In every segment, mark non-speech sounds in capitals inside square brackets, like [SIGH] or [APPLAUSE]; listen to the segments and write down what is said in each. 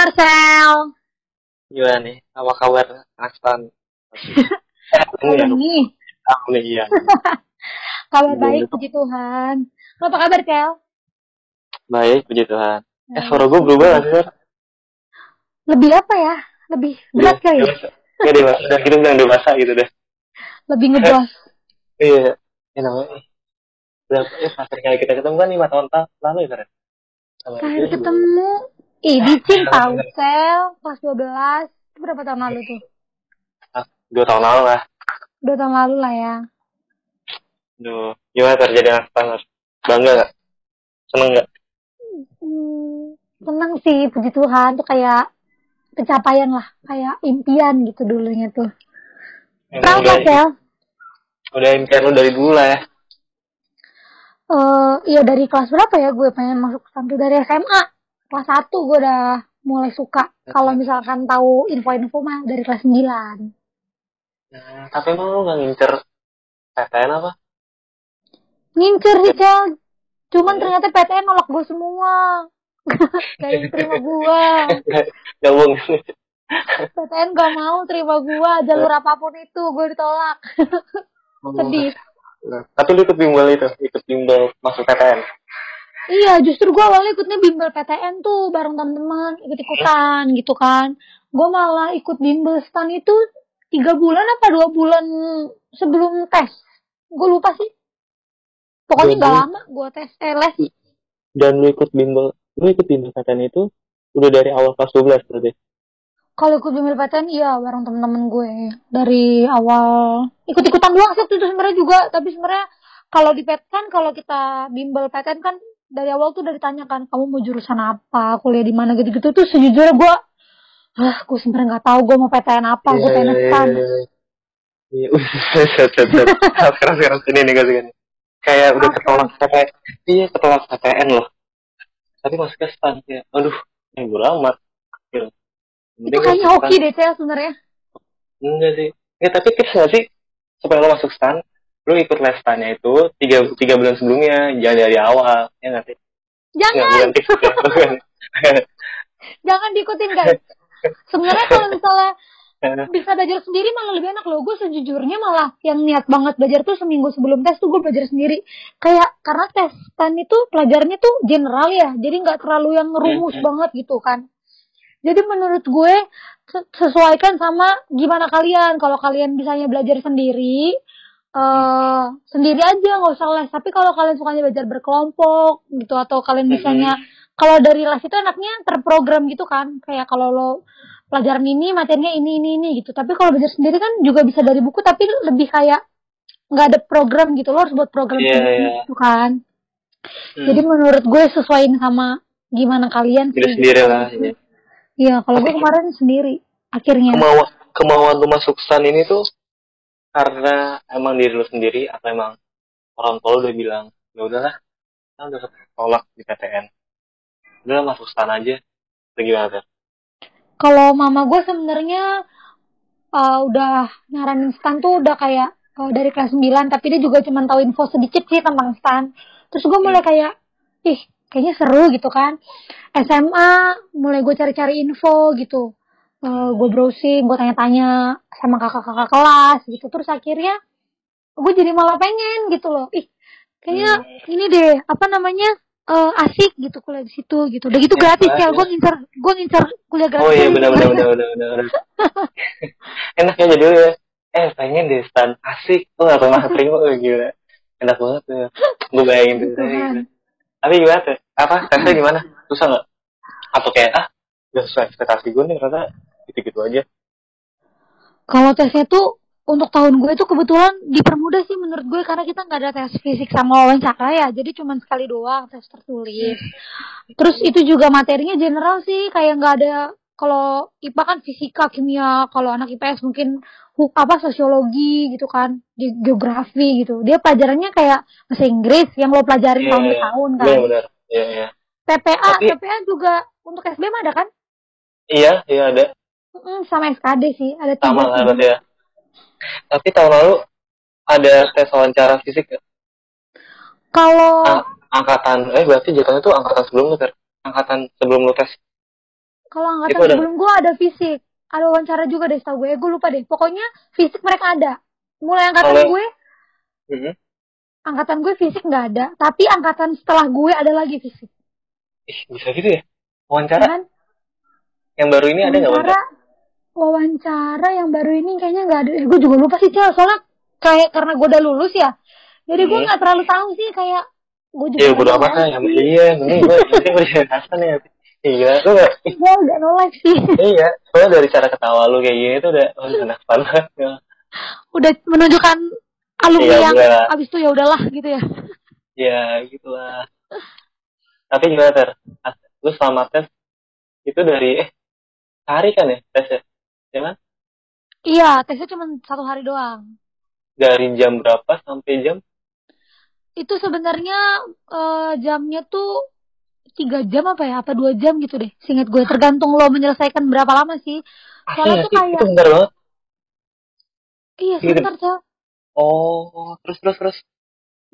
Marcel. Gimana nih? Apa kabar Astan? [LAUGHS] Halo ya, nih. aku nih iya. [LAUGHS] Kabar Belum baik, itu. puji Tuhan. Apa kabar, Kel? Baik, puji Tuhan. Eh, Nah, suara gue berubah gak sih? Lebih apa ya? Lebih berat kali ya? Nggak dewasa. Udah kita bilang dewasa gitu deh. Lebih ngejos. [LAUGHS] Iya. Ya namanya. Berapa, eh, terakhir kali kita ketemu kan lima tahun ta- lalu ya, Terakhir dia juga. ketemu. Ih, dicin tau, Sel. Kelas 12. Itu berapa tahun lalu tuh? Ah, Dua tahun lalu lah. Dua tahun lalu lah ya. Duh. Gimana terjadi Astan, Sar? Bangga gak? Seneng gak? Hmm, seneng sih, puji Tuhan. Tuh kayak pencapaian lah. Kayak impian gitu dulunya tuh. Tahu gak, Sel? udah impian lu dari dulu lah ya. eh iya dari kelas berapa ya gue pengen masuk pesantren dari SMA kelas 1 gue udah mulai suka. Kalau misalkan tahu info-info mah dari kelas 9 Nah, tapi emang lu gak ngincer PTN apa? ngincer sih Cel. Cuman Iya. ternyata PTN nolak gue semua. [LAUGHS] [LAUGHS] Gak terima gue Gabung. PTN gak mau terima gue jalur apa pun itu gue ditolak. [LAUGHS] Sedih. Tapi lu ikut bimbel itu, ikut bimbel masuk PTN. Iya, justru gue awalnya ikutnya bimbel PTN tuh bareng teman-teman ikut-ikutan gitu kan. Gue malah ikut bimbel stan itu tiga bulan apa dua bulan sebelum tes. Gue lupa sih. Pokoknya gak lama gue tes eh, les. Dan lu ikut bimbel, lu ikut bimbel PTN itu udah dari awal kelas 12 berarti. Kalau ikut bimbel PTN iya bareng temen-temen gue dari awal ikut-ikutan doang sih itu sebenarnya juga. Tapi sebenarnya kalau di PTN kalau kita bimbel PTN kan dari awal tuh udah ditanyakan kamu mau jurusan apa, kuliah di mana gitu-gitu tuh sejujurnya gue ah gue sebenarnya nggak tahu gue mau PTN apa, gue Iya, pengen. Iya, set, set. Sekarang sekarang sini nih kasih gini. Kayak udah ketolak PTN, iya ketolak PTN loh. Tapi masuk ke stan ya, aduh, yang amat. Gitu. Itu kayaknya hoki deh Cel sebenarnya. Enggak sih. Enggak, tapi tips nggak sih supaya lo masuk stan, lo ikut les stannya itu tiga, tiga bulan sebelumnya, jangan dari awal, ya nggak sih? Nggak, Jangan, bukan tips ya, bukan. jangan diikutin guys. Sebenarnya kalau misalnya [LAUGHS] bisa belajar sendiri malah lebih enak loh. Gue sejujurnya malah yang niat banget belajar tuh seminggu sebelum tes tuh gue belajar sendiri. Kayak karena tes stan itu pelajarannya tuh general ya, jadi nggak terlalu yang rumus banget gitu kan. Jadi menurut gue se- sesuaikan sama gimana kalian. Kalau kalian bisanya belajar sendiri, eh sendiri aja nggak usah les. Tapi kalau kalian sukanya belajar berkelompok gitu atau kalian bisanya kalau dari les itu enaknya terprogram gitu kan. Kayak kalau lo pelajaran ini materinya ini ini ini gitu. Tapi kalau belajar sendiri kan juga bisa dari buku tapi lebih kayak nggak ada program gitu. Lo harus buat program Iya, sendiri iya. gitu kan. Hmm. Jadi menurut gue sesuaiin sama gimana kalian sih. sendiri lah. ya. Iya, kalau gue kemarin sendiri akhirnya. Kemauan, kemauan lu masuk stan ini tuh karena emang diri lu sendiri atau emang orang tua lu udah bilang, ya udahlah, kan udah tolak di PTN. Udah masuk stan aja. Itu gimana? Kalau mama gue sebenarnya uh, udah nyaranin stan tuh udah kayak uh, dari kelas 9 tapi dia juga cuma tahu info sedikit sih tentang stan. Terus gue mulai kayak ih kayaknya seru gitu kan. SMA mulai gue cari-cari info gitu. Uh, gue browsing, gue tanya-tanya sama kakak-kakak kelas gitu. Terus akhirnya gue jadi malah pengen gitu loh. Ih kayaknya ini deh apa namanya uh, asik gitu kuliah di situ gitu. Udah gitu Ya, gratis ya. ya. Gue ngincer gue ngincer kuliah gratis. Oh iya benar benar benar benar benar. benar. [LAUGHS] Enak ya jadi ya. Eh pengen deh stan asik. Lu gak pernah terima oh, gila. Enak banget tuh. Gue bayangin tuh. Tuhan. Tapi gimana tuh? Apa tesnya gimana? Susah nggak? Atau kayak ah gak sesuai ekspektasi gue nih ternyata gitu-gitu aja. Kalau tesnya tuh untuk tahun gue tuh kebetulan dipermudah sih menurut gue karena kita nggak ada tes fisik sama wawancara ya, jadi cuma sekali doang tes tertulis. Terus itu juga materinya general sih, kayak nggak ada kalau IPA kan fisika, kimia, kalau anak IPS mungkin apa sosiologi gitu kan, ge- geografi gitu. Dia pelajarannya kayak bahasa Inggris yang lo pelajarin Iya, tahun ke iya. tahun kan. Benar benar. Iya iya. PPA, Tapi- PPA juga untuk SBM ada kan? Iya iya ada. Mm, sama SKD sih, ada tiga. Sama berarti ya. Tapi tahun lalu ada tes wawancara fisik ya? Kalau Ah, angkatan eh berarti jatuhnya tuh angkatan sebelumnya kan? angkatan sebelum lu tes? Kalau Itu angkatan ada- sebelum gue ada fisik, ada wawancara juga deh setahu gue. Gue lupa deh. Pokoknya fisik mereka ada. Mulai angkatan Kalau- gue, Mhm. angkatan gue fisik nggak ada. Tapi angkatan setelah gue ada lagi fisik. Ih, bisa gitu ya? Wawancara Kan? yang baru ini ada nggak wawancara, wawancara? yang baru ini kayaknya nggak ada. Gue juga lupa sih Cel. Soalnya kayak karena gue udah lulus ya. Jadi gue Hmm. nggak terlalu tahu sih kayak gue juga Ya bodo tahu amat lah, yang iya, ini gue udah Hasan ya. Iya, lu gak, Gue udah no life sih. iya, soalnya dari cara ketawa lu kayak gini tuh udah, oh enak banget. Ya, udah menunjukkan alumni Iya, yang udah. abis itu ya udahlah gitu ya. ya gitu lah. Tapi gimana ter? Lu selama tes itu dari eh hari kan ya tesnya? Ya kan? Iya, tesnya cuma satu hari doang. Dari jam berapa sampai jam? Itu sebenarnya eh, jamnya tuh tiga jam apa ya? Apa dua jam gitu deh. Singkat gue tergantung lo menyelesaikan berapa lama sih. Soalnya Iya tuh kayak itu bentar banget. iya gitu. sebentar Cel. Oh, terus terus terus.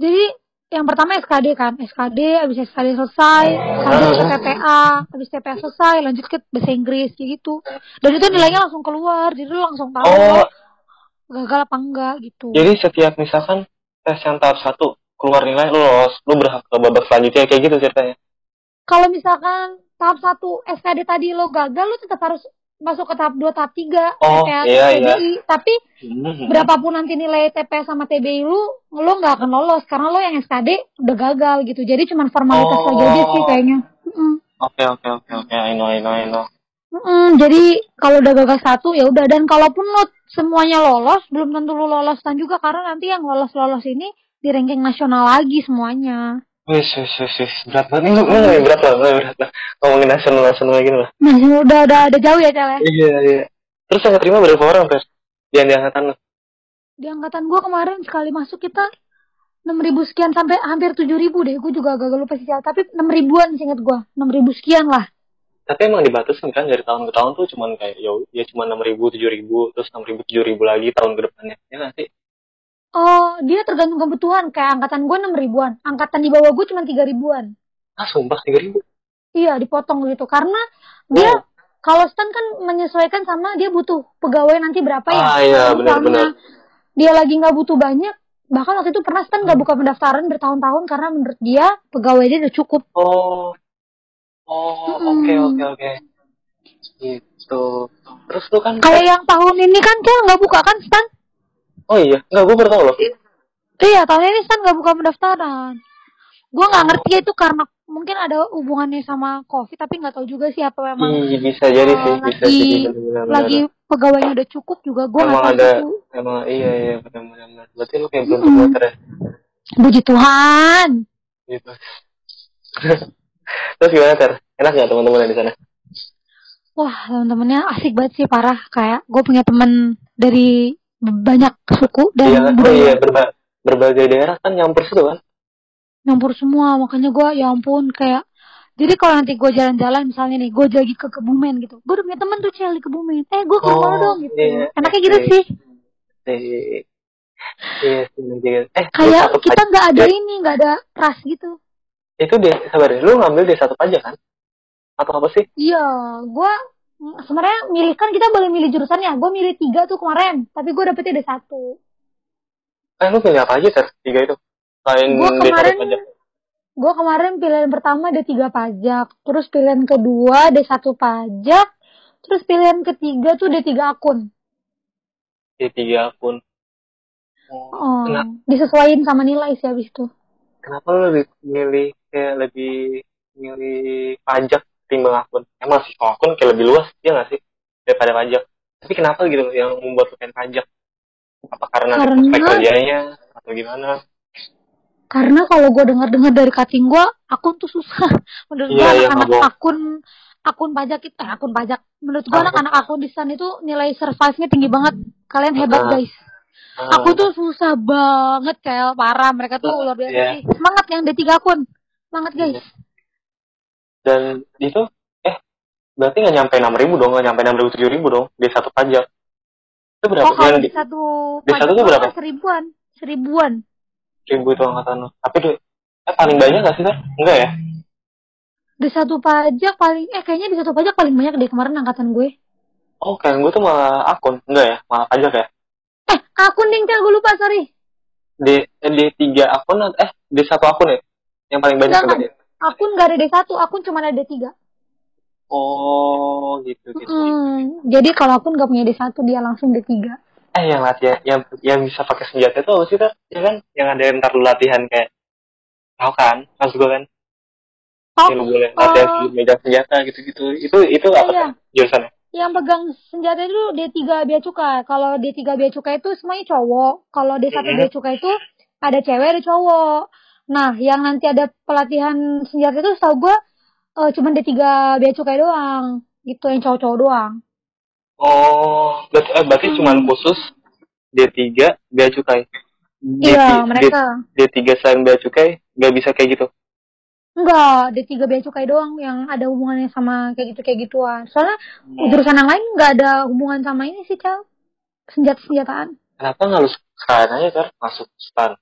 Jadi yang pertama SKD kan, SKD, habis SKD selesai, lanjut ke TPA, habis TPA selesai, lanjut ke bahasa Inggris kayak gitu. Dan itu nilainya langsung keluar, jadi lo langsung tahu Oh, gagal apa enggak gitu. jadi setiap misalkan tes yang tahap satu keluar nilai lu lolos, lu berhak ke babak selanjutnya kayak gitu ceritanya. Kalau misalkan tahap satu SKD tadi lo gagal, lo tetap harus masuk ke tahap 2, tahap 3 Oh, iya, TBI. Tapi Hmm. berapapun nanti nilai TP sama TBI lu, lo nggak akan lolos karena lo yang SKD udah gagal gitu. Jadi cuma formalitas Oh. lagi aja sih kayaknya. Oke oke oke oke, I know I know I know. Mm-mm. Jadi kalau udah gagal satu ya udah dan kalaupun lo semuanya lolos, belum tentu lo loloskan juga karena nanti yang lolos-lolos ini di ranking nasional lagi semuanya. Wis wis wis wis berat banget ini lu lu ngomongin berat lah, berat lah. Ngomongin nasional nasional gini lah. Nah, udah udah ada jauh ya, Cel ya. Iya iya. Terus yang terima berapa orang tes? Di di angkatan lu? Di angkatan gua kemarin sekali masuk kita 6000 sekian sampai hampir 7000 deh. Gue juga agak lupa sih, Cel. tapi 6000 ribuan seinget gua. 6000 sekian lah. Tapi emang dibatasin kan dari tahun ke tahun tuh cuman kayak ya ya cuma enam ribu tujuh ribu terus enam ribu tujuh ribu lagi tahun ke depannya ya nggak sih? Oh, dia tergantung kebutuhan. Kayak angkatan gue 6 ribuan. Angkatan di bawah gue cuma 3 ribuan. Ah sumpah tiga ribu. Iya, dipotong gitu. Karena dia Oh. kalau stan kan menyesuaikan sama dia butuh pegawai nanti berapa ya. Ah, iya, benar-benar. Dia lagi nggak butuh banyak. Bahkan waktu itu pernah stan nggak buka pendaftaran bertahun-tahun karena menurut dia pegawai dia udah cukup. Oh. Oh, oke oke oke. Gitu. Terus lu kan Kayak yang tahun ini kan Kel nggak buka kan stan? Oh iya, enggak gue baru tahu loh. Iya, tahun ini stan nggak buka pendaftaran. Gue nggak ngerti itu karena mungkin ada hubungannya sama covid tapi nggak tahu juga sih apa memang Ih, bisa jadi sih, bisa lagi jadi benar-benar. lagi pegawainya udah cukup juga gue nggak Emang tahu ada itu emang iya iya benar-benar. Berarti lu kayak belum termotor ya. puji Tuhan Gitu. [LAUGHS] Terus gimana ter? Enak nggak teman-teman di sana? wah temen-temennya asik banget sih parah kayak gue punya temen dari banyak suku dan Iya, budaya iya berba berbagai daerah kan nyampur situ kan? nyampur semua makanya gue ya ampun kayak jadi kalau nanti gue jalan-jalan misalnya nih gue lagi ke Kebumen gitu gue udah punya temen tuh cel di Kebumen eh gue ke rumah lo Oh, dong gitu iya. enaknya gitu Iya. sih Eh, Iya, sih, iya. Eh, kayak D1 kita nggak ada ini nggak ada ras gitu itu deh, sabar deh. Lu ngambil D1 pajak kan? Atau apa sih? iya gue sebenarnya milih kan kita boleh milih jurusan ya gue milih tiga tuh kemarin tapi gue dapetnya ada satu Eh, lu pilih apa aja ter? Tiga itu? Selain Gua D1 kemarin- gue kemarin pilihan pertama ada tiga pajak terus pilihan kedua ada satu pajak terus pilihan ketiga tuh ada tiga akun D3 akun. Oh, oh, Kenapa, disesuaiin sama nilai sih habis itu kenapa lu lebih milih kayak lebih milih pajak timbang akun? Emang sih kalau akun kayak lebih luas, ya nggak sih? Daripada pajak. Tapi kenapa gitu yang membuat lu pengen pajak? Apa karena Karena- prospek kerjanya? Atau gimana? karena kalau gue dengar-dengar dari cutting gue akun tuh susah [LAUGHS] menurut gue Iya, iya, anak-anak akun akun pajak itu eh, akun pajak menurut gue Apa? anak-anak akun di sana itu nilai survive-nya tinggi banget kalian hebat Ah. guys Ah, aku tuh susah banget Kel parah mereka tuh luar biasa Iya. sih semangat yang D3 akun semangat guys Dan itu, eh, berarti nggak nyampe enam ribu dong, nggak nyampe enam ribu tujuh ribu dong, di satu pajak. Itu berapa? oh kalau di di satu di satu tuh berapa? seribuan seribuan ribu itu angkatan lo. Tapi tuh, eh paling banyak nggak sih, Ter? Enggak ya? di satu pajak paling eh kayaknya di satu pajak paling banyak deh kemarin angkatan gue Oh, kayak gue tuh malah akun. Enggak ya? Malah pajak ya? eh akun ding gue lupa sorry D, eh, D3 akun, atau- eh, D1 akun ya? Yang paling banyak Jangan. Akun gak ada D1 akun cuma ada D3 Oh, gitu, gitu. Hmm, jadi kalau akun gak punya D1 dia langsung D3 Eh, yang latihan, yang, yang bisa pakai senjata itu apa sih, Tar? Ya kan? Yang ada yang ntar latihan kayak, tahu kan? Maksud gue kan? oh yang boleh latihan oh. di meja senjata gitu-gitu. Itu, itu Iya, apa iya. Jurusannya? yang pegang senjata itu D3 bea cukai. Kalau D3 bea cukai itu semuanya cowok. Kalau D1 Mhm. bea cukai itu ada cewek ada cowok. Nah, yang nanti ada pelatihan senjata itu setahu gue eh, cuma D3 bea cukai doang. Gitu yang cowok-cowok doang. Oh, berarti, eh, berarti Hmm. cuman khusus D3 bea cukai. Iya, mereka. D3 selain bea cukai, nggak bisa kayak gitu. Enggak, D3 bea cukai doang yang ada hubungannya sama kayak gitu kayak gituan. Soalnya Oh. jurusan yang lain nggak ada hubungan sama ini sih, Cal. Senjata-senjataan. Kenapa nggak lu sekalian aja kan masuk stan?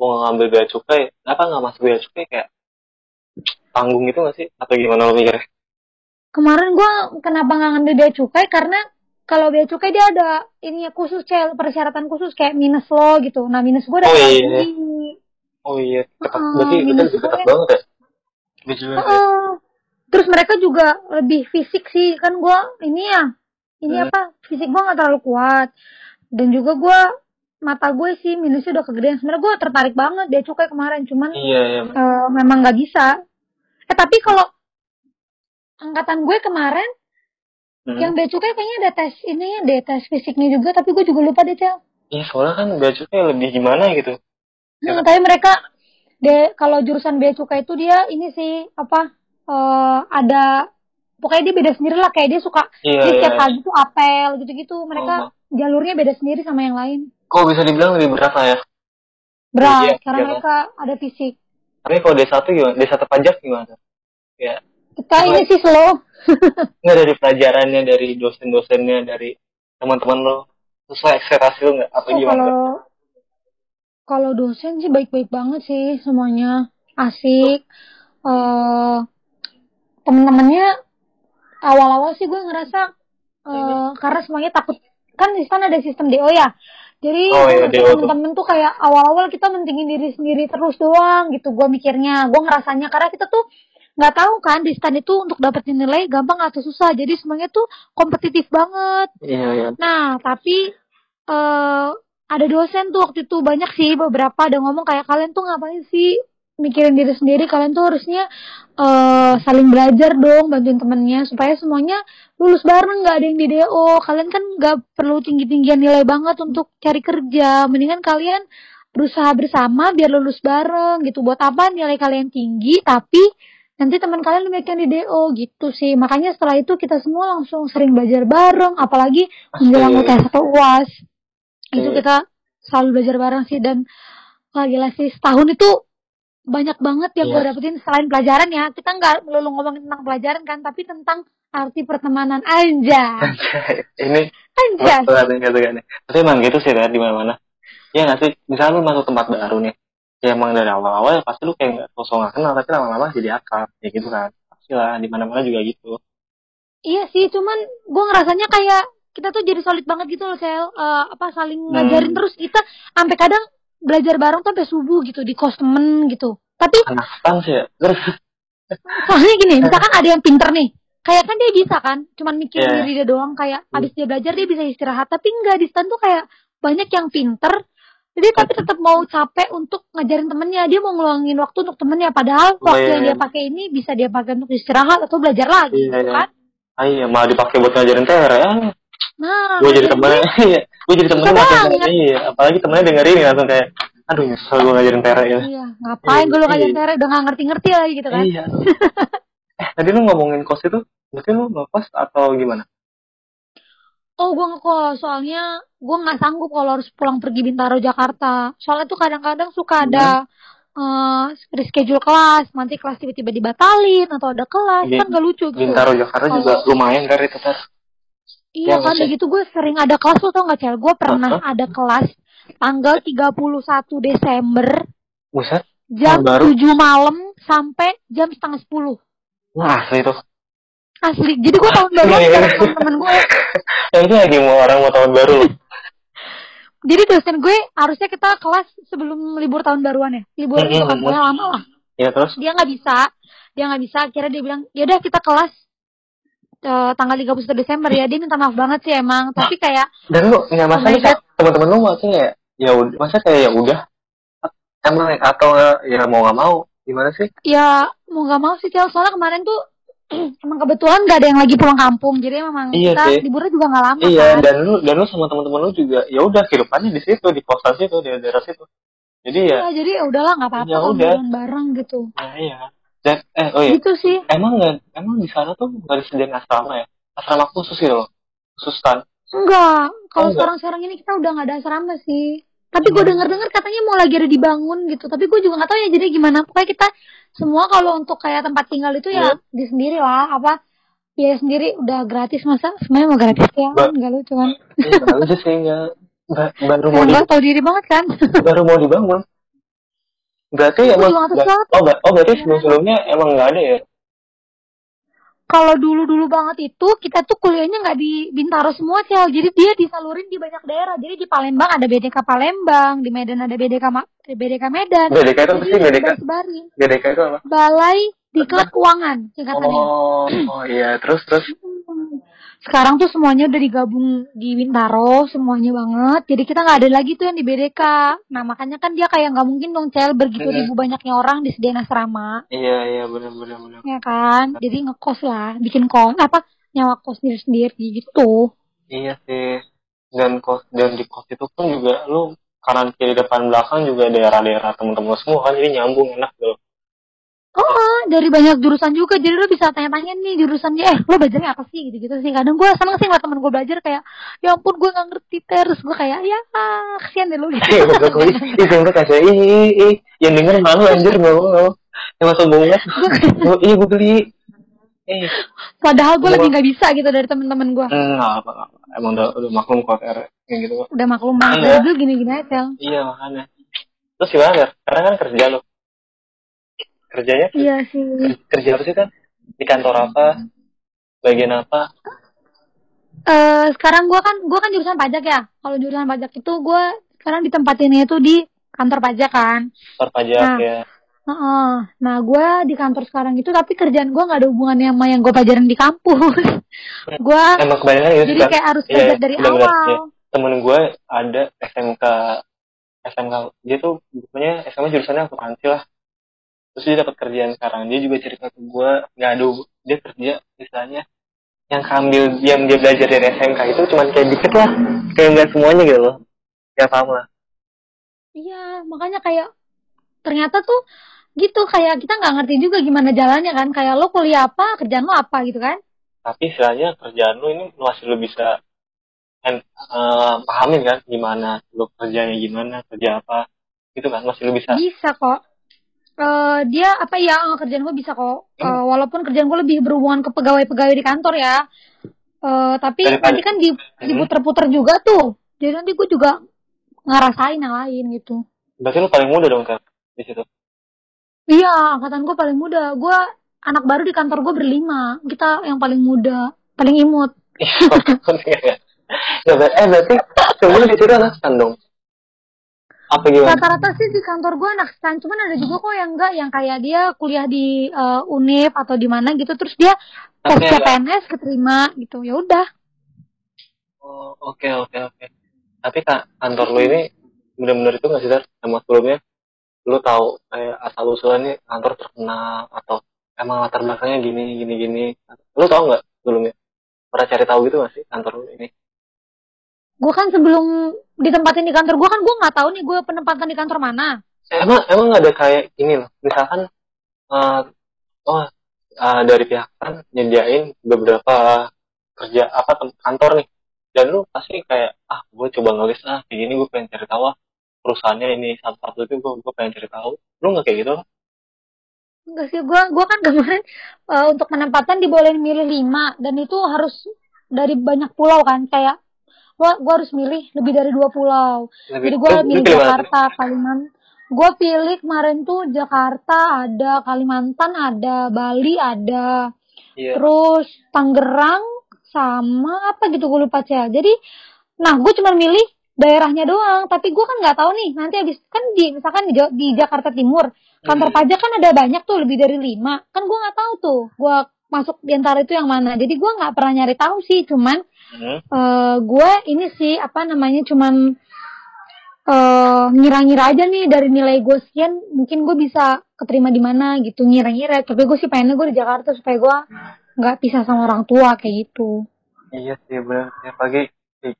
Mau ngambil bea cukai, kenapa nggak masuk bea cukai kayak tanggung gitu nggak sih? Atau gimana lo mikirnya? Kemarin gua kenapa nggak ngambil bea cukai karena kalau bea cukai dia ada ini ya khusus cel persyaratan khusus kayak minus lo gitu. Nah minus gua udah Oh, iya. tinggi. Oh iya, ketat. Heeh, Berarti itu lebih ketat gue. banget ya? Heeh. Terus mereka juga lebih fisik sih kan gua ini ya ini Hmm. apa fisik gua nggak terlalu kuat dan juga gua mata gue sih minusnya udah kegedean. Sebenarnya gua tertarik banget bea cukai kemarin cuman Iya, iya. eh, memang nggak bisa. Eh tapi kalau angkatan gue kemarin Hmm. Yang bea cukai kayaknya ada tes ini ya, deh tes fisiknya juga, tapi gue juga lupa deh, Cel. Iya, soalnya kan bea cukai lebih gimana gitu. Ya. Hmm, tapi mereka de kalau jurusan bea cukai itu dia ini sih apa eh ada pokoknya dia beda sendiri lah kayak dia suka Iya, dia iya. setiap pagi tuh apel gitu-gitu. Mereka Oh. jalurnya beda sendiri sama yang lain. Kok bisa dibilang lebih berat lah ya? Berat Iya, karena iya, mereka ada fisik. Tapi kalau D1 gimana? D1 pajak gimana? Ya, Kita ini sih slow. [LAUGHS] nggak dari pelajarannya, dari dosen-dosennya, dari teman-teman lo, sesuai ekspektasi lo nggak? Apa Oh, gimana? kalau kalau dosen sih baik-baik banget sih semuanya asik eh temen-temennya awal-awal sih gue ngerasa eh karena semuanya takut kan di sana ada sistem DO ya jadi Oh, iya, temen-temen tuh kayak awal-awal kita mentingin diri sendiri terus doang gitu gue mikirnya. Gue ngerasanya karena kita tuh nggak tahu kan di stand itu untuk dapetin nilai gampang atau susah. Jadi semuanya tuh kompetitif banget. Iya, iya. Nah, tapi eh ada dosen tuh waktu itu banyak sih beberapa ada ngomong kayak kalian tuh ngapain sih mikirin diri sendiri kalian tuh harusnya eh saling belajar dong bantuin temennya supaya semuanya lulus bareng nggak ada yang di DO kalian kan nggak perlu tinggi tinggian nilai banget untuk cari kerja. Mendingan kalian berusaha bersama biar lulus bareng gitu. Buat apa nilai kalian tinggi tapi nanti teman kalian yang di DO gitu sih. Makanya setelah itu kita semua langsung sering belajar bareng apalagi menjelang. UTS atau UAS itu kita selalu belajar bareng sih dan wah gila sih setahun itu banyak banget yang Iya. gue dapetin selain pelajaran ya kita nggak melulu ngomongin tentang pelajaran kan tapi tentang arti pertemanan aja Ini aja. Tapi emang gitu sih kan di mana-mana. Ya nggak sih, misalnya lu masuk tempat baru nih, ya emang dari awal-awal ya pasti lu kayak nggak sosok nggak kenal, tapi lama-lama jadi akrab, ya gitu kan. Pasti lah, di mana-mana juga gitu. iya sih cuman gue ngerasanya kayak kita tuh jadi solid banget gitu loh sel Eh, apa saling Hmm. ngajarin terus kita sampai kadang belajar bareng tuh sampai subuh gitu di kos temen gitu tapi Anak stan sih ya. Soalnya gini [LAUGHS] misalkan ada yang pinter nih kayak kan dia bisa kan cuman mikirin Iya. diri dia doang kayak Hmm. abis dia belajar dia bisa istirahat tapi enggak di stand tuh kayak banyak yang pinter jadi tapi tetap mau capek untuk ngajarin temennya dia mau ngeluangin waktu untuk temennya padahal waktu iya, yang iya. dia pakai ini bisa dia pakai untuk istirahat atau belajar lagi Iya, gitu iya. kan ah iya, malah dipakai buat ngajarin TR ya. Nah Gue jadi [LAUGHS] jadi temennya, iya. Gue jadi temennya Bisa makin iya. Apalagi temennya dengerin langsung kayak, aduh nyesel gue ngajarin TR ya. iya ngapain gue lu Iya. ngajarin tere udah gak ngerti-ngerti lagi gitu kan Iya. eh, tadi lu ngomongin kos itu, berarti lu ngekos atau gimana? Oh, gue ngekos. Soalnya gue nggak sanggup kalau harus pulang pergi Bintaro Jakarta. Soalnya tuh kadang-kadang suka ada eh reschedule kelas. Nanti kelas tiba-tiba dibatalin atau ada kelas. Iya. Kan gak lucu gitu. Bintaro Jakarta juga lumayan dari itu Tar. Iya Iya, kan, maksudnya- gitu gue sering ada kelas lo tau gak Cel? Gue pernah Hah? ada kelas tanggal 31 Desember Buset, jam baru. 7 malam sampai jam setengah 10. Wah, asli tuh. asli jadi gue tahun baru Iya, iya. sama [LAUGHS] temen-temen gue Yang itu lagi mau orang mau tahun baru loh. [LAUGHS] jadi dosen gue harusnya kita kelas sebelum libur tahun baruan ya libur itu kan lama lah Ya terus? dia nggak bisa dia nggak bisa akhirnya dia bilang ya udah kita kelas eh, tanggal 31 Desember ya dia minta maaf banget sih emang tapi kayak Dan lu nggak Oh my masalah kayak teman-teman lu maksudnya ya, ya udah, masa kayak ya udah. Emang atau ya mau nggak mau gimana sih? ya mau nggak mau sih Cel soalnya kemarin tuh [CLEARS THROAT] emang kebetulan nggak ada yang lagi pulang kampung jadi memang Iya kita sih. liburnya juga nggak lama Iya, kan dan lu dan lu sama teman-teman lu juga ya udah kehidupannya di situ di kosan situ di daerah situ. Jadi ya, Iya, jadi ya udahlah nggak apa-apa Ya udah. bareng gitu ya iya. Dan eh oh iya, gitu sih. Emang nggak emang di sana tuh nggak disediain asrama ya? Asrama khusus gitu loh, khusus kan? enggak. Kalau enggak. sekarang sekarang ini kita udah nggak ada asrama sih. Tapi gue Hmm. denger dengar katanya mau lagi ada dibangun gitu. Tapi gue juga nggak tahu ya jadi gimana. Pokoknya kita semua kalau untuk kayak tempat tinggal itu ya Iya. di sendiri lah. Apa biaya sendiri udah gratis. Masa semuanya mau gratis ya? Ba- kan nggak lucu kan? Iya, bagus sih nggak. Ba- baru mau di, nggak tahu diri banget kan? Baru mau dibangun. Berarti Gue emang sesuatu. oh, ber- oh berarti sebelum sebelumnya emang nggak ada ya? kalau dulu dulu banget itu kita tuh kuliahnya nggak di Bintaro semua cel jadi dia disalurin di banyak daerah jadi di Palembang ada BDK Palembang di Medan ada BDK Ma- BDK Medan BDK itu apa sih BDK? sebarin BDK itu apa? Balai Diklat Keuangan singkatannya Oh, oh iya terus terus. Sekarang tuh semuanya udah digabung di Bintaro semuanya banget jadi kita nggak ada lagi tuh yang di BDK nah makanya kan dia kayak nggak mungkin dong cel begitu Iya. ribu banyaknya orang disediain asrama Iya iya benar benar benar. ya kan jadi ngekos lah bikin kos apa nyawa kos sendiri sendiri gitu Iya sih. Dan kos dan di kos itu pun juga lu kanan kiri depan belakang juga daerah-daerah temen-temen semua kan jadi nyambung enak gitu. Oh, dari banyak jurusan juga. Jadi lo bisa tanya-tanya nih jurusannya, eh lo belajarnya apa sih gitu-gitu sih. Kadang gue seneng sih ngeliat temen gue belajar kayak, ya ampun gue gak ngerti terus. Gue kayak, ya kasihan deh lo. [LAUGHS] Iya gue [LAUGHS] ih gue kasih ih ih yang denger malu anjir nggak mau nggak. Yang masuk banget. Oh, iya gue beli. Eh, Padahal gue lebih gak bisa gitu dari temen-temen gue. nggak apa, nggak apa. Emang udah udah maklum kok kayak gitu. Udah maklum banget. Iya. Dulu gini-gini aja. Iya makanya. Terus gimana? Karena kan kerja lo. Kerjanya Iya sih. kerja apa sih kan? Di kantor apa? Bagian apa? Eh sekarang gue kan, gue kan jurusan pajak ya. Kalau jurusan pajak itu gue sekarang ditempatinnya itu di kantor pajak kan. Kantor pajak Nah. ya. Heeh. Nah, gue di kantor sekarang itu tapi kerjaan gue nggak ada hubungannya sama yang gue pelajarin di kampus. gue Emang kebanyakan gitu jadi kayak harus Iya, belajar dari bener-bener, awal. iya. Temen gue ada SMK SMK dia tuh pokoknya SMK jurusannya akuntansi lah. Terus dia dapat kerjaan sekarang. Dia juga cerita ke gue nggak ada dia kerja misalnya yang kambil yang dia belajar dari SMK itu cuman kayak dikit lah kayak nggak semuanya gitu loh ya paham lah Iya, makanya kayak ternyata tuh gitu kayak kita nggak ngerti juga gimana jalannya kan. Kayak lo kuliah apa, kerjaan lo apa gitu kan? tapi istilahnya kerjaan lu ini masih lu bisa hand, eh, pahamin kan gimana lu kerjanya gimana kerja apa gitu kan masih lu bisa Bisa kok. Eh dia apa ya eh, kerjaan gue bisa kok. Hmm. Eh, walaupun kerjaan gue lebih berhubungan ke pegawai-pegawai di kantor ya. Eh tapi Daripada- nanti kan di, diputer-puter juga tuh. Jadi nanti gue juga ngerasain yang lain gitu. berarti lu paling muda dong kan di situ Iya, angkatan gue paling muda. Gue anak baru di kantor gue berlima. Kita yang paling muda, paling imut. Nggak, [LAUGHS] ber- eh berarti semuanya di situ anak stan dong apa gimana Rata-rata sih di kantor gue anak stan, cuman ada juga kok yang enggak, yang kayak dia kuliah di eh, Unip atau di mana gitu, terus dia tes. CPNS keterima gitu. Ya udah. oh, oke oke oke tapi kak kantor lu ini benar-benar itu nggak sih Dar? sama sebelumnya lu tahu kayak asal usulnya kantor terkenal atau emang latar belakangnya gini gini gini lu tahu nggak sebelumnya pernah cari tahu gitu nggak sih kantor lu ini Gue kan sebelum ditempatin di kantor gue kan gue nggak tahu nih gue penempatan di kantor mana. emang emang nggak ada kayak gini loh. Misalkan eh oh eh, dari pihak kan nyediain beberapa kerja apa kantor nih. Dan lu pasti kayak ah gue coba ngelis ah kayak gini gue pengen cari tahu ah perusahaannya ini satu satu itu gue gue pengen cari tahu. Lu nggak kayak gitu? Enggak sih, gue gua kan kemarin eh, untuk penempatan dibolehin milih lima. Dan itu harus dari banyak pulau kan kayak gua gua harus milih lebih dari dua pulau. lebih Jadi gue lu- lu milih mana? Jakarta, Kalimantan. gue pilih kemarin tuh Jakarta ada, Kalimantan ada, Bali ada, Iya. terus Tangerang sama apa gitu gue lupa Cel. Jadi, nah gue cuma milih daerahnya doang, tapi gue kan nggak tahu nih nanti habis kan di misalkan di, di Jakarta Timur kantor Hmm. pajak kan ada banyak tuh lebih dari lima, kan gue nggak tahu tuh gue masuk di antara itu yang mana. Jadi gue nggak pernah nyari tahu sih, cuman Hmm. eh gue ini sih apa namanya cuman eh ngira-ngira aja nih dari nilai gue sekian mungkin gue bisa keterima di mana gitu ngira-ngira tapi gue sih pengennya gue di Jakarta supaya gue nggak pisah sama orang tua kayak gitu Iya sih benar. Ya pagi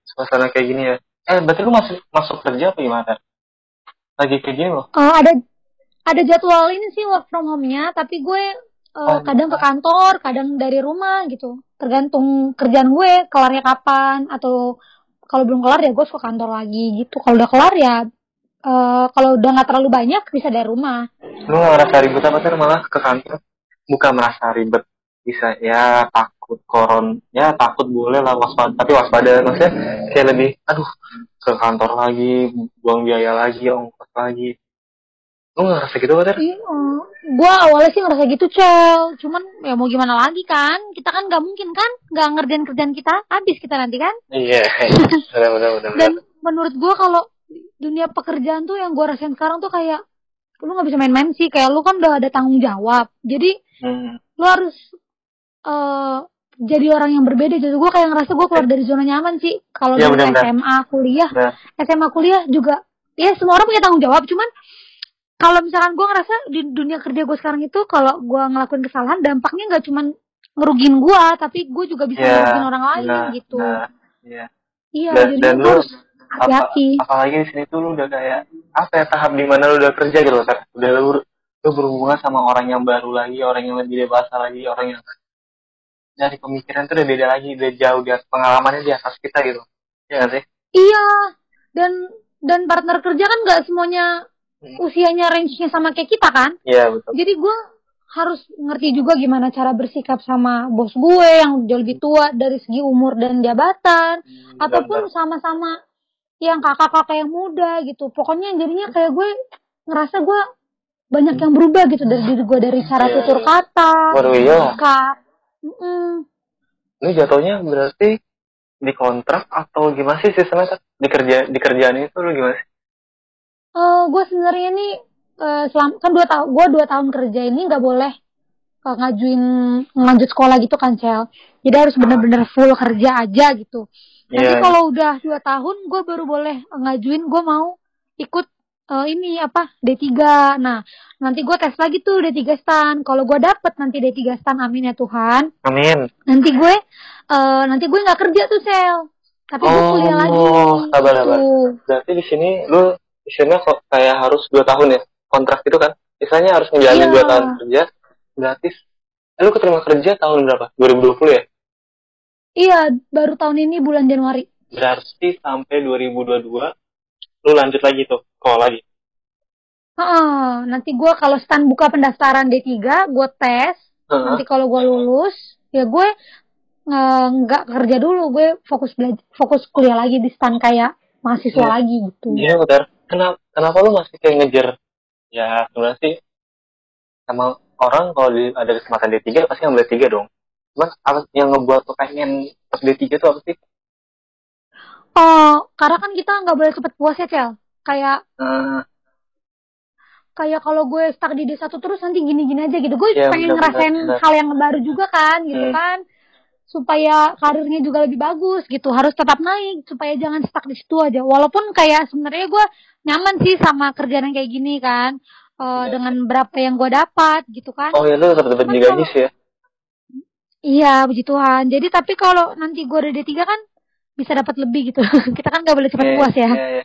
suasana kayak gini ya. Eh berarti lu masih masuk kerja apa gimana? Lagi kayak gini loh. Eh, ada ada jadwal ini sih work from home-nya tapi gue eh, Oh, kadang ke kantor kadang dari rumah gitu tergantung kerjaan gue kelarnya kapan atau kalau belum kelar ya gue suka kantor lagi gitu kalau udah kelar ya eh, kalau udah nggak terlalu banyak bisa dari rumah Lu gak ngerasa ribet apa sih malah ke kantor? Bukan merasa ribet. Bisa ya takut koron. Ya takut boleh lah waspada. Tapi waspada maksudnya kayak lebih aduh ke kantor lagi, buang biaya lagi, ongkos lagi. Lu gak ngerasa gitu Pater? Iya, gue awalnya sih ngerasa gitu cel, cuman ya mau gimana lagi kan, kita kan nggak mungkin kan, nggak ngerjain kerjaan kita, habis kita nanti kan. Iya, benar benar. Dan menurut gue kalau dunia pekerjaan tuh yang gue rasain sekarang tuh kayak lu nggak bisa main-main sih, kayak lu kan udah ada tanggung jawab, jadi Hmm. lu harus eh jadi orang yang berbeda. Jadi gue kayak ngerasa gue keluar dari zona nyaman sih. Kalau Iya, dari benar-benar. SMA kuliah, Benar. SMA kuliah juga ya semua orang punya tanggung jawab cuman kalau misalkan gue ngerasa di dunia kerja gue sekarang itu kalau gue ngelakuin kesalahan dampaknya nggak cuman ngerugin gue tapi gue juga bisa Iya, ngerugin orang lain Nah, gitu nah, iya. iya Dan, jadi dan lu harus apa, hati-hati apalagi di sini tuh lu udah kayak apa ya tahap di mana lu udah kerja gitu Ter. udah lu, lu berhubungan sama orang yang baru lagi orang yang lebih dewasa lagi orang yang dari pemikiran tuh udah beda lagi udah jauh di atas pengalamannya di atas kita gitu ya nggak sih iya dan dan partner kerja kan nggak semuanya. Usianya range-nya sama kayak kita kan iya betul jadi gue harus ngerti juga gimana cara bersikap sama bos gue yang jauh lebih tua dari segi umur dan jabatan Hmm, ataupun sama-sama yang kakak-kakak yang muda gitu. Pokoknya jadinya kayak gue ngerasa gue banyak yang berubah gitu dari diri gue dari cara Iya, tutur iya. kata, waduh iya sikap. Mm-mm. lu jatuhnya berarti di kontrak atau gimana sih sistemnya di kerja di kerjaan itu lu gimana sih Eh, gue sebenarnya nih eh, selam kan dua tahun gue dua tahun kerja ini nggak boleh eh, ngajuin lanjut sekolah gitu kan cel. Jadi harus bener-bener full kerja aja gitu. Nanti Iya. kalau udah dua tahun gue baru boleh ngajuin gue mau ikut eh, ini apa D3. Nah, nanti gue tes lagi tuh D3 stan. Kalau gue dapet nanti D3 stan amin ya Tuhan. amin Nanti gue eh, nanti gue nggak kerja tuh sel. Tapi gue Oh, kuliah lagi. sabar, sabar. gitu. berarti di sini lu isinya kok kayak harus dua tahun ya kontrak itu kan misalnya harus ngejalanin Iya. dua tahun kerja berarti eh, lu keterima kerja tahun berapa 2020 ya Iya, baru tahun ini bulan Januari. berarti sampai 2022 lu lanjut lagi tuh sekolah lagi Heeh, nanti gue kalau stan buka pendaftaran D3, gue tes. Nanti kalau gue lulus, ya gue nggak kerja dulu, gue fokus belajar, fokus kuliah lagi di stan kayak mahasiswa Iya. lagi gitu. Iya benar. Kenapa kenapa lu masih kayak ngejar? Ya sebenarnya sih sama orang kalau di, ada kesempatan D3 pasti ngambil D3 dong. Cuman apa yang ngebuat lu pengen pas D3 itu apa sih? Oh, karena kan kita nggak boleh cepet puas ya, Cel. Kayak Nah, kayak kalau gue stuck di D1 terus nanti gini-gini aja gitu. Gue Iya, pengen benar, ngerasain benar. hal yang baru juga kan, gitu Hmm. kan. Supaya karirnya juga lebih bagus gitu. Harus tetap naik supaya jangan stuck di situ aja. Walaupun kayak sebenarnya gue nyaman sih sama kerjaan yang kayak gini kan. Eh, Iya. dengan berapa yang gue dapat gitu kan. oh ya lu dapat dapat kalau- sih ya. Iya, puji Tuhan. Jadi tapi kalau nanti gue udah D3 kan bisa dapat lebih gitu. [LAUGHS] kita kan nggak boleh cepat Iya, puas ya. Iya, iya.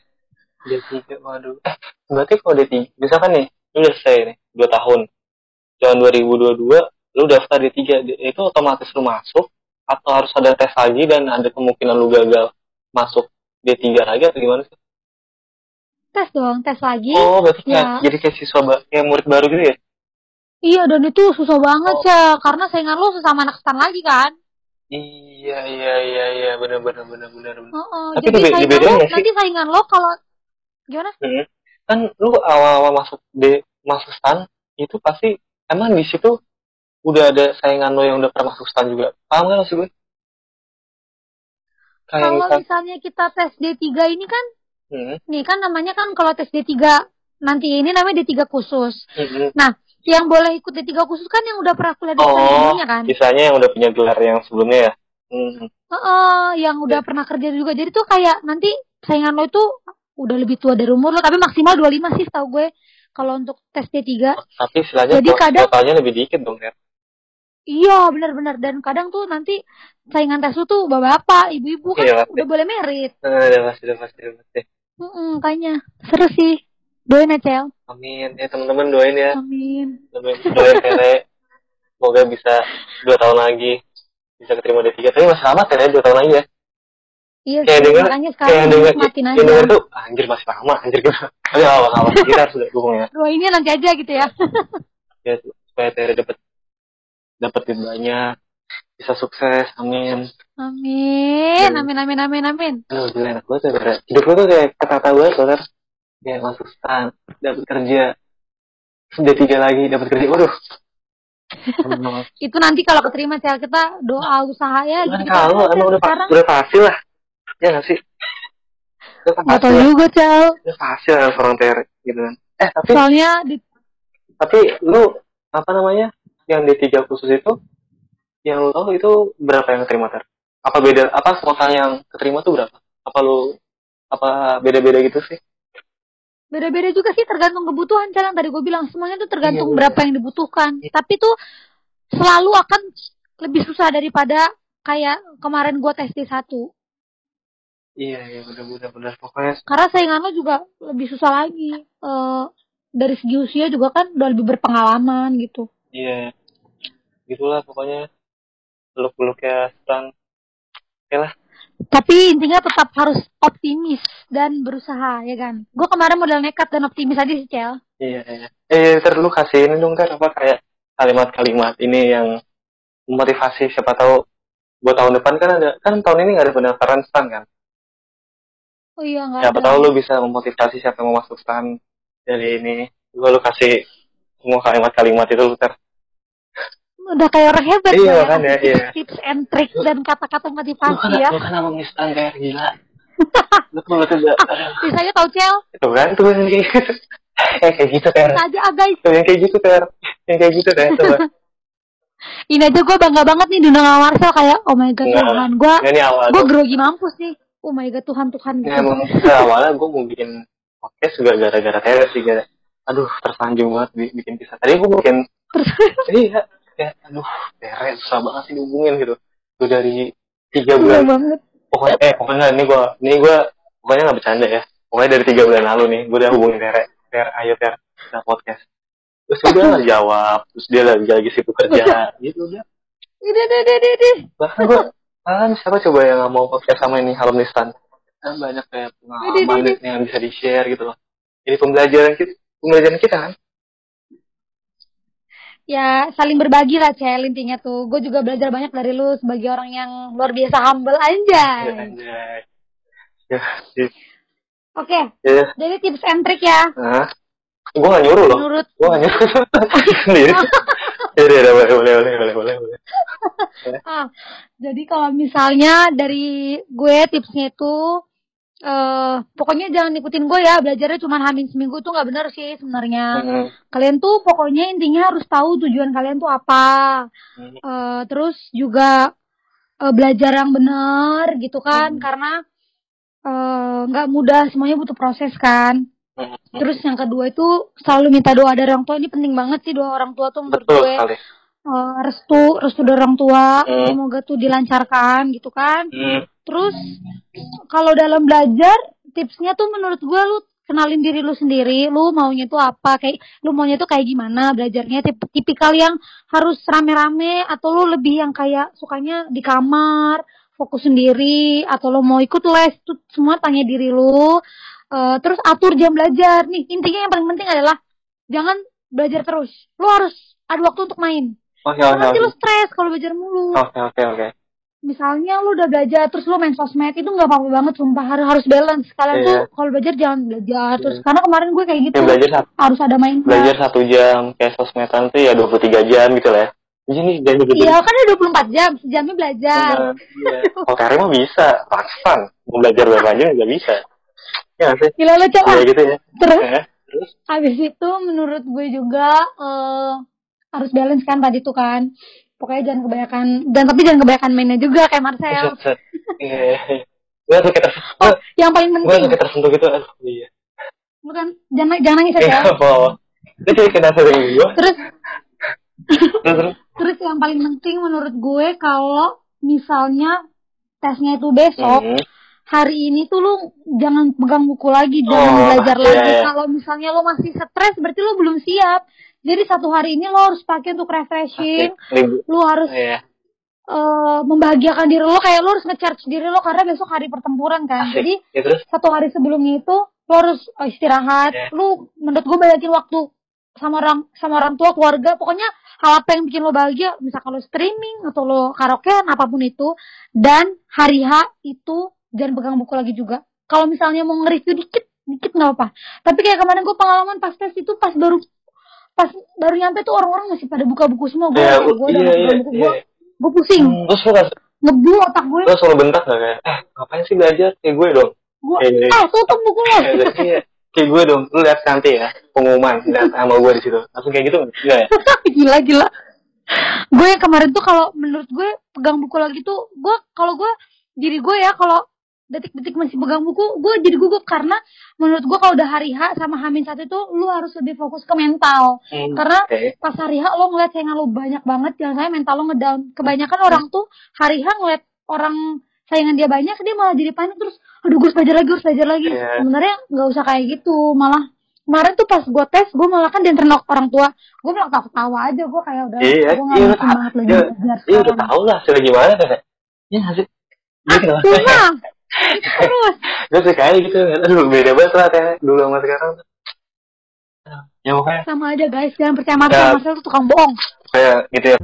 D3, waduh. Eh, berarti kalau D3, misalkan nih, lu udah selesai nih, 2 tahun. Tahun 2022, lu daftar D3, D- itu otomatis lu masuk, atau harus ada tes lagi dan ada kemungkinan lu gagal masuk D3 lagi atau gimana sih? Tes dong, tes lagi. Oh, berarti Ya. jadi kayak siswa, kayak murid baru gitu ya? Iya, dan itu susah banget, Oh. Cel. Karena saingan lo sesama anak stan lagi kan. Iya, iya, iya, iya, benar, benar, benar, benar. benar. Heeh, Tapi jadi saingan lo, sih? nanti saingan lo kalau gimana? Hmm. kan lu awal-awal masuk di masuk stan itu pasti emang di situ udah ada saingan lo yang udah pernah masuk stan juga paham kan maksud gue kayak Kalau misal misalnya kita tes D3 ini kan, hmm, nih kan namanya kan kalau tes D3 nanti ini namanya D3 khusus. hmm, hmm. Yang boleh ikut D3 khusus kan yang udah pernah kuliah di oh sebelumnya kan? misalnya yang udah punya gelar yang sebelumnya ya hmm. Heeh, yang udah Iya. pernah kerja juga. Jadi tuh kayak nanti saingan lo itu udah lebih tua dari umur lo, tapi maksimal 25 sih tau gue. Kalau untuk tes D3. tapi istilahnya Jadi kadang- totalnya lebih dikit dong ya Iya, benar-benar. Dan kadang tuh nanti saingan tes lu tuh bapak-bapak, ibu-ibu kan Iya, udah boleh merit. nah, udah pasti udah pasti udah pasti Heeh, kayaknya seru sih. Doain ya, Cel. amin ya teman-teman doain ya Amin. doain, doain Tere semoga bisa dua tahun lagi bisa keterima D3 tapi masih lama Tere dua tahun lagi ya Iya Kayak sih, denger- makanya kayak sekarang denger nikmatin aja. denger tuh "Ah, anjir masih lama anjir gitu [LAUGHS] tapi awal kita harus dukung ya Doainnya nanti aja gitu ya. [LAUGHS] ya supaya Tere dapat dapat duit banyak. Bisa sukses. Amin. Amin, Hmm. amin, amin, amin, amin. aduh gila enak banget ya Tere hidup lo tuh kayak ketata banget loh Ter kayak masuk stan dapat kerja. Sudah tiga lagi dapat kerja. Waduh. [LAUGHS] Itu nanti kalau keterima Cel kita doa usaha ya. Kan gitu. kalau emang udah, sekarang. udah pasti lah. Ya nggak sih? Udah Gak pasti tau lah juga Cel. udah pasti lah seorang Tere gitu kan. Eh tapi Soalnya di tapi lu apa namanya yang di tiga khusus itu yang lu tahu itu berapa yang keterima ter? Apa beda apa kuota yang keterima tuh berapa? Apa lu apa beda-beda gitu sih? Beda-beda juga sih tergantung kebutuhan yang tadi gue bilang. Semuanya tuh tergantung Iya, berapa yang dibutuhkan. Tapi tuh selalu akan lebih susah daripada kayak kemarin gue tes D1 iya iya benar benar pokoknya karena saingan lo juga lebih susah lagi. Eh, dari segi usia juga kan udah lebih berpengalaman gitu iya. Gitulah pokoknya. Peluk-peluk ya stan tapi intinya tetap harus optimis dan berusaha ya kan? Gue kemarin modal nekat dan optimis aja sih Cel. Iya iya. Eh lu kasih ini dong ter apa kayak kalimat-kalimat ini yang memotivasi siapa tahu buat tahun depan kan ada kan tahun ini nggak ada pendaftaran stan kan? Oh iya nggak siapa ada. tahu lu bisa memotivasi siapa yang mau masuk stan dari ini. Gue lu kasih semua kalimat-kalimat itu lu ter udah kayak orang hebat Iya, ya, makanya, kasih iya. tips and trick dan kata-kata lu kan motivasi ya lu kan abang stan kayak gila. [LAUGHS] Lu lu aja tau Cel? Itu kan tuh yang kayak gitu. Kayak [LAUGHS] kayak gitu ter. Bisa aja ah guys. Tuh yang kayak gitu ter. Yang kayak gitu ter coba. [LAUGHS] Ini aja gue bangga banget nih diundang sama Marcel kayak oh my god Nggak. Tuhan. Gue Nggak, ini awal gue grogi mampus nih. Oh my god Tuhan Tuhan gitu emang nggak, awalnya gue mau bikin podcast juga gara-gara Tere sih gara aduh tersanjung banget bi- bikin kisah. Tadi gue bikin iya kayak aduh Tere susah banget sih dihubungin gitu. Gue dari tiga Iya bulan. banget. Pokoknya eh pokoknya ini gue ini gue pokoknya nggak bercanda ya. Pokoknya dari tiga bulan lalu nih gue udah hubungin Tere. Tere ayo Tere kita podcast. Terus dia [LAUGHS] nggak jawab terus dia lagi lagi sibuk kerja. Gitu udah. Udah, udah, udah, udah, bahkan gue kan siapa coba yang nggak mau podcast sama ini alumnistan kan banyak kayak pengalaman yang bisa di share gitu loh. Ini pembelajaran kita pembelajaran kita kan Ya, saling berbagi lah, Cel, intinya tuh. Gue juga belajar banyak dari lu sebagai orang yang luar biasa humble anjay. anjay ya ya, Oke, ya. jadi tips and trick ya. nah gue gak nyuruh loh Menurut gue gak nyuruh [LAUGHS] sendiri [LAUGHS] ya udah, boleh boleh boleh boleh boleh boleh ah, jadi kalau misalnya dari gue tipsnya itu eh pokoknya jangan ikutin gue ya belajarnya cuma hamil seminggu tuh nggak bener sih sebenarnya Hmm, kalian tuh pokoknya intinya harus tahu tujuan kalian tuh apa hmm, Eh, terus juga eh, belajar yang benar gitu kan Hmm. karena nggak mudah semuanya butuh proses kan hmm. terus yang kedua itu selalu minta doa dari orang tua ini penting banget sih doa orang tua tuh menurut betul gue sekali Eh, restu restu dari orang tua Hmm. semoga tuh dilancarkan gitu kan hmm. Terus kalau dalam belajar tipsnya tuh menurut gue lu kenalin diri lu sendiri lu maunya tuh apa kayak lu maunya tuh kayak gimana belajarnya Tip- tipikal yang harus rame-rame atau lu lebih yang kayak sukanya di kamar fokus sendiri atau lu mau ikut les tuh semua tanya diri lu Eh, terus atur jam belajar. Nih intinya yang paling penting adalah jangan belajar terus. Lu harus ada waktu untuk main. Oke oke nanti lu stres kalau belajar mulu. Oke oke oke misalnya lu udah belajar terus lu main sosmed itu nggak apa-apa banget sumpah harus harus balance kalian Iya. tuh kalau belajar jangan belajar terus karena kemarin gue kayak gitu Ya, belajar satu, harus ada main belajar satu jam kayak sosmedan tuh ya 23 jam gitu lah ya. Jadi jangan gitu. iya kan ada 24 jam sejamnya belajar Iya. Kalau Karim mah bisa, paksan. Mau belajar berapa jam juga bisa. Ya nggak sih? gila lo coba Ya gitu ya. terus Eh, Terus? habis itu menurut gue juga eh, harus balance kan tadi tuh kan pokoknya jangan kebanyakan dan tapi jangan kebanyakan mainnya juga kayak Marcel Set, set. Iya. Gue kayak tersentuh. oh yang paling Gue penting langsung kayak tersentuh gitu. Aduh, iya. lu kan jangan jangan nangis Iya, ya apa? Dia jadi kena sering gue. terus Terus, yang paling penting menurut gue kalau misalnya tesnya itu besok Hmm. hari ini tuh lu jangan pegang buku lagi, jangan Oh, belajar iya, lagi. iya. Kalau misalnya lu masih stres, berarti lu belum siap. Jadi satu hari ini lo harus pakai untuk refreshing, lu harus Iya. eh, membahagiakan diri lo, kayak lu harus nge-charge diri lo karena besok hari pertempuran kan. Asik. Jadi Ya terus? satu hari sebelumnya itu lo harus eh, istirahat. Iya. Lu menurut gue banyakin waktu sama orang sama orang tua, keluarga, pokoknya hal apa yang bikin lo bahagia, misalkan lo streaming atau lo karaokean apa pun itu. Dan hari H itu jangan pegang buku lagi juga. Kalau misalnya mau nge-review dikit, dikit nggak apa. Tapi kayak kemarin gue pengalaman pas tes itu pas baru pas baru nyampe tuh orang-orang masih pada buka buku semua. Gue Iya, gue iya, iya, pegang buku iya. gue, gue pusing, Hmm, Terus lu ngebu otak gue. lu selalu bentak gak kayak, eh ngapain sih belajar? Kayak gue dong. Gue, Iya, iya. ah tutup buku lo. Kayak iya. Kayak gue dong, lu lihat nanti ya, pengumuman, lihat sama gue di situ. Langsung kayak gitu, enggak ya? [LAUGHS] gila gila gue yang kemarin tuh kalau menurut gue pegang buku lagi tuh gue kalau gue diri gue ya kalau detik-detik masih pegang buku gue jadi gugup karena menurut gue kalau udah hari H sama Hamin satu itu lu harus lebih fokus ke mental Hmm, karena Oke. pas hari H lo ngeliat saingan lo banyak banget jangan sampai mental lo ngedown kebanyakan orang tuh hari H ngeliat orang saingan dia banyak dia malah jadi panik terus aduh gue harus belajar lagi harus belajar lagi Iya. sebenarnya nggak usah kayak gitu malah kemarin tuh pas gue tes gue malah kan dianterin orang tua gue malah ketawa ketawa aja gue kayak udah Iya, gue nggak iya, mau udah semangat lagi iya, belajar Iya udah sekarang tau lah, sudah gimana kan ya? Iya nggak sih? Gue suka aja gitu, aduh beda banget lah kayak dulu sama sekarang. Ya pokoknya sama aja guys jangan percaya Marcel Ya. Marcel tuh tukang bohong kayak gitu ya.